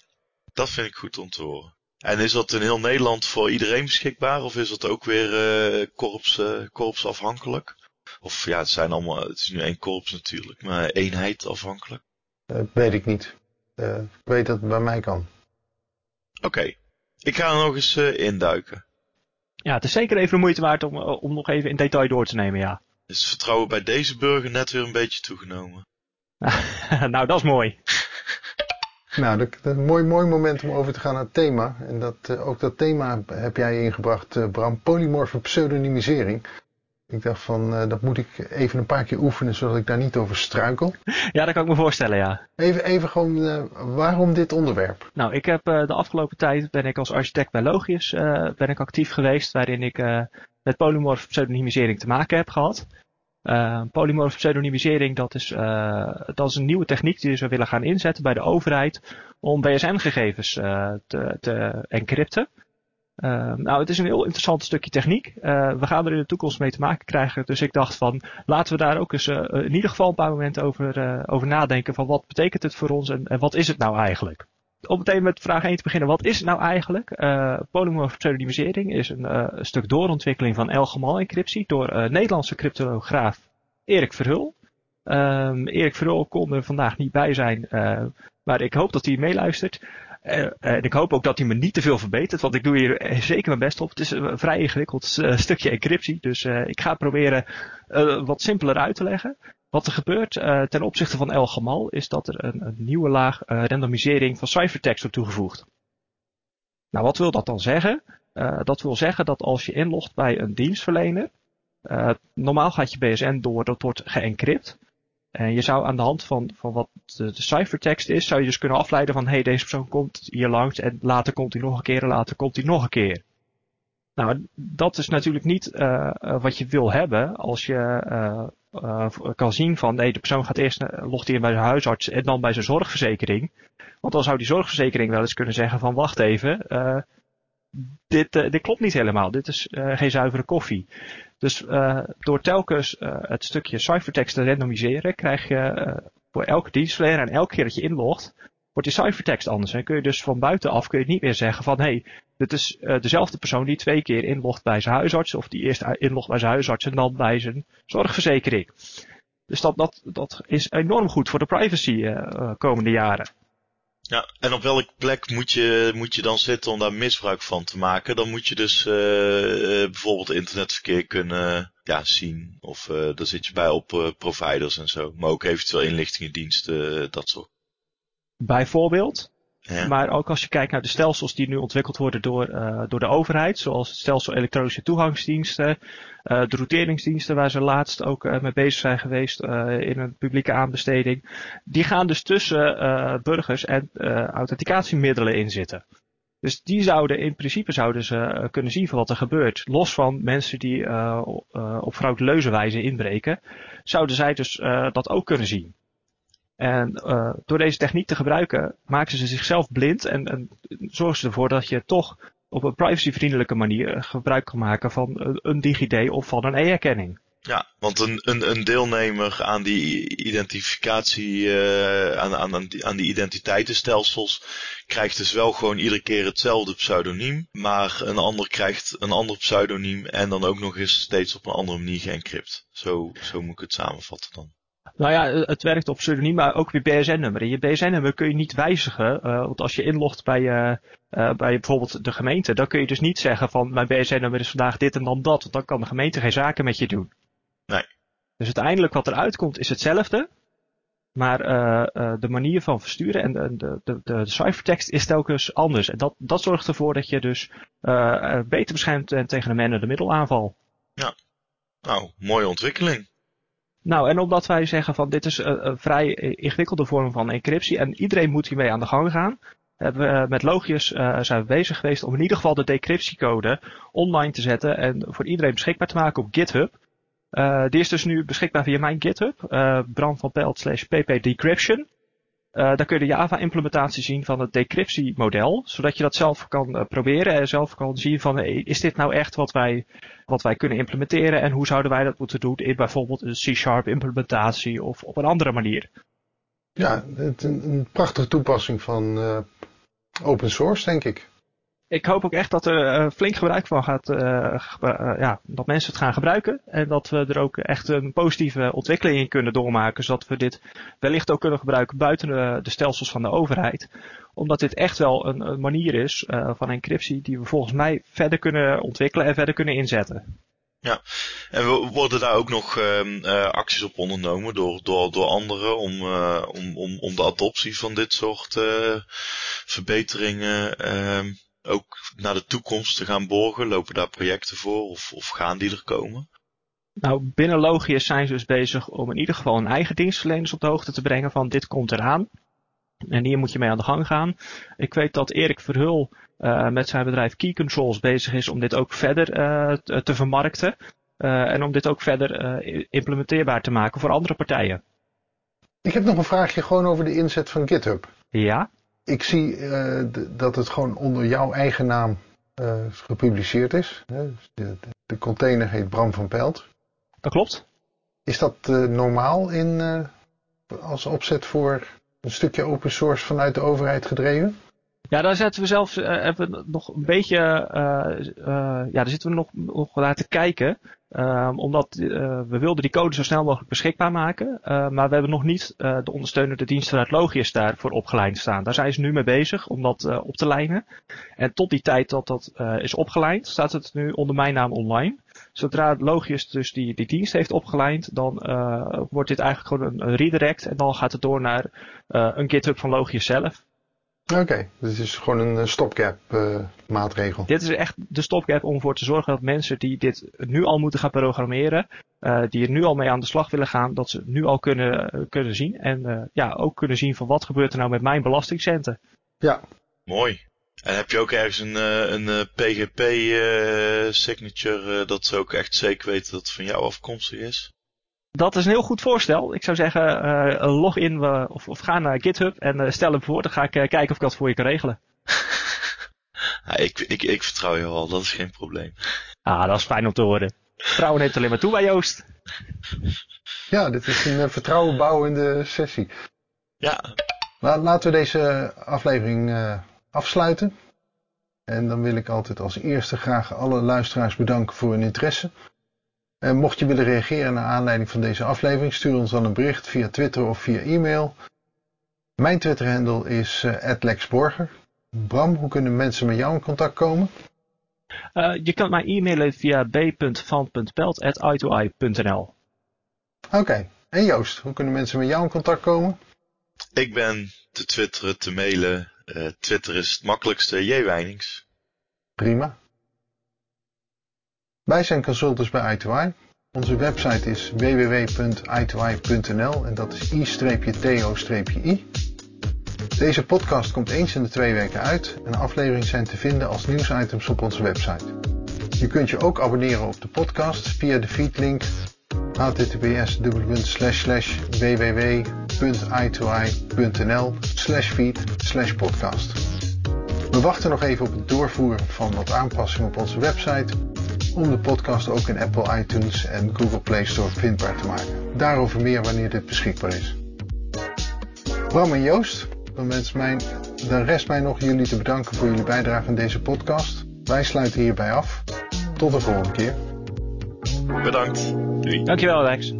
dat vind ik goed om te horen. En is dat in heel Nederland voor iedereen beschikbaar of is dat ook weer uh, korps, uh, korpsafhankelijk? Of ja, het zijn allemaal, het is nu één korps natuurlijk, maar eenheid afhankelijk? Uh, weet ik niet. ik weet dat het bij mij kan. Oké, ik ga er nog eens induiken. Ja, het is zeker even de moeite waard om, eh, om nog even in detail door te nemen, ja. Is het vertrouwen bij deze burger net weer een beetje toegenomen? nou, dat is mooi. nou, dat, is een mooi, mooi moment om over te gaan naar het thema. En dat, uh, ook dat thema heb jij ingebracht, uh, Bram, polymorfe pseudonymisering. Ik dacht van, uh, dat moet ik even een paar keer oefenen, zodat ik daar niet over struikel. Ja, dat kan ik me voorstellen, ja. Even, even gewoon, uh, waarom dit onderwerp? Nou, ik heb uh, de afgelopen tijd, ben ik als architect bij Logius, ben ik actief geweest, waarin ik met polymorfe pseudonymisering te maken heb gehad. polymorfe pseudonymisering, dat is, dat is een nieuwe techniek die we willen gaan inzetten bij de overheid om BSN-gegevens te, te encrypten. Uh, nou, het is een heel interessant stukje techniek. Uh, we gaan er in de toekomst mee te maken krijgen. Dus ik dacht van, laten we daar ook eens uh, in ieder geval een paar momenten over, over nadenken. Van wat betekent het voor ons en, en, wat is het nou eigenlijk? Om meteen met vraag 1 te beginnen, wat is het nou eigenlijk? Uh, polymorphe pseudonymisering is een, stuk doorontwikkeling van Elgamal encryptie door Nederlandse cryptograaf Erik Verhul. Um, Erik Verhul kon er vandaag niet bij zijn, maar ik hoop dat hij meeluistert. En ik hoop ook dat hij me niet te veel verbetert, want ik doe hier eh, zeker mijn best op. Het is een vrij ingewikkeld stukje encryptie, dus ik ga proberen wat simpeler uit te leggen. Wat er gebeurt ten opzichte van El Gamal is dat er een, een nieuwe laag randomisering van ciphertext wordt toegevoegd. Nou, wat wil dat dan zeggen? dat wil zeggen dat als je inlogt bij een dienstverlener, normaal gaat je BSN door, dat wordt geëncrypt. En je zou aan de hand van, van wat de, de cijfertekst is, zou je dus kunnen afleiden van, hé, hey, deze persoon komt hier langs en later komt hij nog een keer en later komt hij nog een keer. Nou, dat is natuurlijk niet uh, wat je wil hebben als je uh, kan zien van, nee, de persoon gaat eerst, logt in bij zijn huisarts en dan bij zijn zorgverzekering. Want dan zou die zorgverzekering wel eens kunnen zeggen van, wacht even, dit, dit klopt niet helemaal, dit is geen zuivere koffie. Dus uh, door telkens uh, het stukje ciphertext te randomiseren, krijg je uh, voor elke dienstverlener en elke keer dat je inlogt, wordt die ciphertext anders. En kun je dus van buitenaf kun je niet meer zeggen van hé, hey, dit is dezelfde persoon die twee keer inlogt bij zijn huisarts, of die eerst inlogt bij zijn huisarts en dan bij zijn zorgverzekering. Dus dat, dat, dat is enorm goed voor de privacy komende jaren. Ja, en op welke plek moet je, moet je dan zitten om daar misbruik van te maken? Dan moet je dus uh, bijvoorbeeld internetverkeer kunnen ja, zien. Of uh, daar zit je bij op uh, providers en zo. Maar ook eventueel inlichtingendiensten, dat soort. Bijvoorbeeld? Maar ook als je kijkt naar de stelsels die nu ontwikkeld worden door, uh, door de overheid, zoals het stelsel elektronische toegangsdiensten, uh, de routeringsdiensten waar ze laatst ook uh, mee bezig zijn geweest in een publieke aanbesteding, die gaan dus tussen burgers en authenticatiemiddelen in zitten. Dus die zouden in principe zouden ze kunnen zien van wat er gebeurt. Los van mensen die op frauduleuze wijze inbreken, zouden zij dus dat ook kunnen zien. En door deze techniek te gebruiken, maken ze zichzelf blind en, en zorgen ze ervoor dat je toch op een privacyvriendelijke manier gebruik kan maken van een DigiD of van een e-erkenning. Ja, want een, een, een deelnemer aan die identificatie, aan, aan, aan die identiteitenstelsels, krijgt dus wel gewoon iedere keer hetzelfde pseudoniem, maar een ander krijgt een ander pseudoniem en dan ook nog eens steeds op een andere manier geëncrypt. Zo, zo moet ik het samenvatten dan. Nou ja, het werkt op pseudoniem, maar ook weer BSN-nummer. Je BSN-nummer kun je niet wijzigen, uh, want als je inlogt bij, uh, uh, bij bijvoorbeeld de gemeente, dan kun je dus niet zeggen van mijn BSN-nummer is vandaag dit en dan dat, want dan kan de gemeente geen zaken met je doen. Nee. Dus uiteindelijk wat eruit komt is hetzelfde. Maar uh, de manier van versturen en de, de, de, de cijfertekst is telkens anders. En dat, dat zorgt ervoor dat je dus beter beschermt tegen de man de middelaanval. Ja, nou, mooie ontwikkeling. Nou, en omdat wij zeggen van dit is een vrij ingewikkelde vorm van encryptie en iedereen moet hiermee aan de gang gaan, hebben we met Logius uh, zijn we bezig geweest om in ieder geval de decryptiecode online te zetten en voor iedereen beschikbaar te maken op GitHub. Die is dus nu beschikbaar via mijn GitHub, uh, van Pelt slash ppdecryption. Uh, daar kun je de Java implementatie zien van het decryptiemodel, zodat je dat zelf kan proberen en zelf kan zien van is dit nou echt wat wij, wat wij kunnen implementeren en hoe zouden wij dat moeten doen in bijvoorbeeld een C-sharp implementatie of op een andere manier. Ja, het, een, een prachtige toepassing van open source denk ik ik hoop ook echt dat er uh, flink gebruik van gaat, uh, uh, ja, dat mensen het gaan gebruiken. En dat we er ook echt een positieve ontwikkeling in kunnen doormaken. Zodat we dit wellicht ook kunnen gebruiken buiten de, stelsels van de overheid. Omdat dit echt wel een, manier is van encryptie die we volgens mij verder kunnen ontwikkelen en verder kunnen inzetten. Ja, en we worden daar ook nog uh, acties op ondernomen door, door, door anderen om, om, om, om de adoptie van dit soort verbeteringen ehm, ook naar de toekomst te gaan borgen? Lopen daar projecten voor of, of gaan die er komen? Nou, binnen Logius zijn ze dus bezig om in ieder geval een eigen dienstverleners op de hoogte te brengen van dit komt eraan. En hier moet je mee aan de gang gaan. Ik weet dat Erik Verhul uh, met zijn bedrijf Key Controls bezig is om dit ook verder uh, te vermarkten. Uh, en om dit ook verder implementeerbaar te maken voor andere partijen. Ik heb nog een vraagje gewoon over de inzet van GitHub. Ja? Ik zie uh, dat het gewoon onder jouw eigen naam uh, gepubliceerd is. De, de, container heet Bram van Pelt. Dat klopt. Is dat uh, normaal in, als opzet voor een stukje open source vanuit de overheid gedreven? Ja, daar zetten we zelf hebben we nog een beetje, ja, daar zitten we nog, nog naar te kijken. Um, omdat we wilden die code zo snel mogelijk beschikbaar maken. Uh, maar we hebben nog niet uh, de ondersteunende diensten uit Logius daarvoor opgeleid staan. Daar zijn ze nu mee bezig om dat op te lijnen. En tot die tijd dat dat is opgeleid, staat het nu onder mijn naam online. Zodra Logius dus die, die dienst heeft opgeleid, dan wordt dit eigenlijk gewoon een, een, redirect. En dan gaat het door naar een GitHub van Logius zelf. Oké, okay, dus het is gewoon een stopgap uh, maatregel. Dit is echt de stopgap om ervoor te zorgen dat mensen die dit nu al moeten gaan programmeren, uh, die er nu al mee aan de slag willen gaan, dat ze nu al kunnen, kunnen zien. En uh, ja, ook kunnen zien van wat gebeurt er nou met mijn belastingcenten. Ja. Mooi. En heb je ook ergens een, een PGP signature dat ze ook echt zeker weten dat het van jou afkomstig is? Dat is een heel goed voorstel. Ik zou zeggen, uh, log in uh, of, of, ga naar GitHub en uh, stel hem voor. Dan ga ik kijken of ik dat voor je kan regelen. ja, ik, ik, ik vertrouw je al, dat is geen probleem. Ah, dat is fijn om te horen. Vertrouwen neemt alleen maar toe bij Joost. Ja, dit is een vertrouwen bouwende sessie. Ja. laten we deze aflevering afsluiten. En dan wil ik altijd als eerste graag alle luisteraars bedanken voor hun interesse. En mocht je willen reageren naar aanleiding van deze aflevering, stuur ons dan een bericht via Twitter of via e-mail. Mijn Twitterhandle is uh, @lexborger. Bram, hoe kunnen mensen met jou in contact komen? Uh, je kan mij e-mailen via b.van.pelt.i2i.nl Oké, okay. en Joost, hoe kunnen mensen met jou in contact komen? Ik ben te twitteren, te mailen. Uh, Twitter is het makkelijkste, J. Weinings. Prima. Wij zijn consultants bij i2i. Onze website is www.i2i.nl en dat is i-to-i. Deze podcast komt eens in de twee weken uit en afleveringen zijn te vinden als nieuwsitems op onze website. Je kunt je ook abonneren op de podcast via de feedlink https www.i2i.nl feed podcast. We wachten nog even op het doorvoeren van wat aanpassingen op onze website om de podcast ook in Apple iTunes en Google Play Store vindbaar te maken. Daarover meer wanneer dit beschikbaar is. Bram en Joost, dan, mijn, dan rest mij nog jullie te bedanken voor jullie bijdrage aan deze podcast. Wij sluiten hierbij af. Tot de volgende keer. Bedankt. Doei. Dankjewel Alex.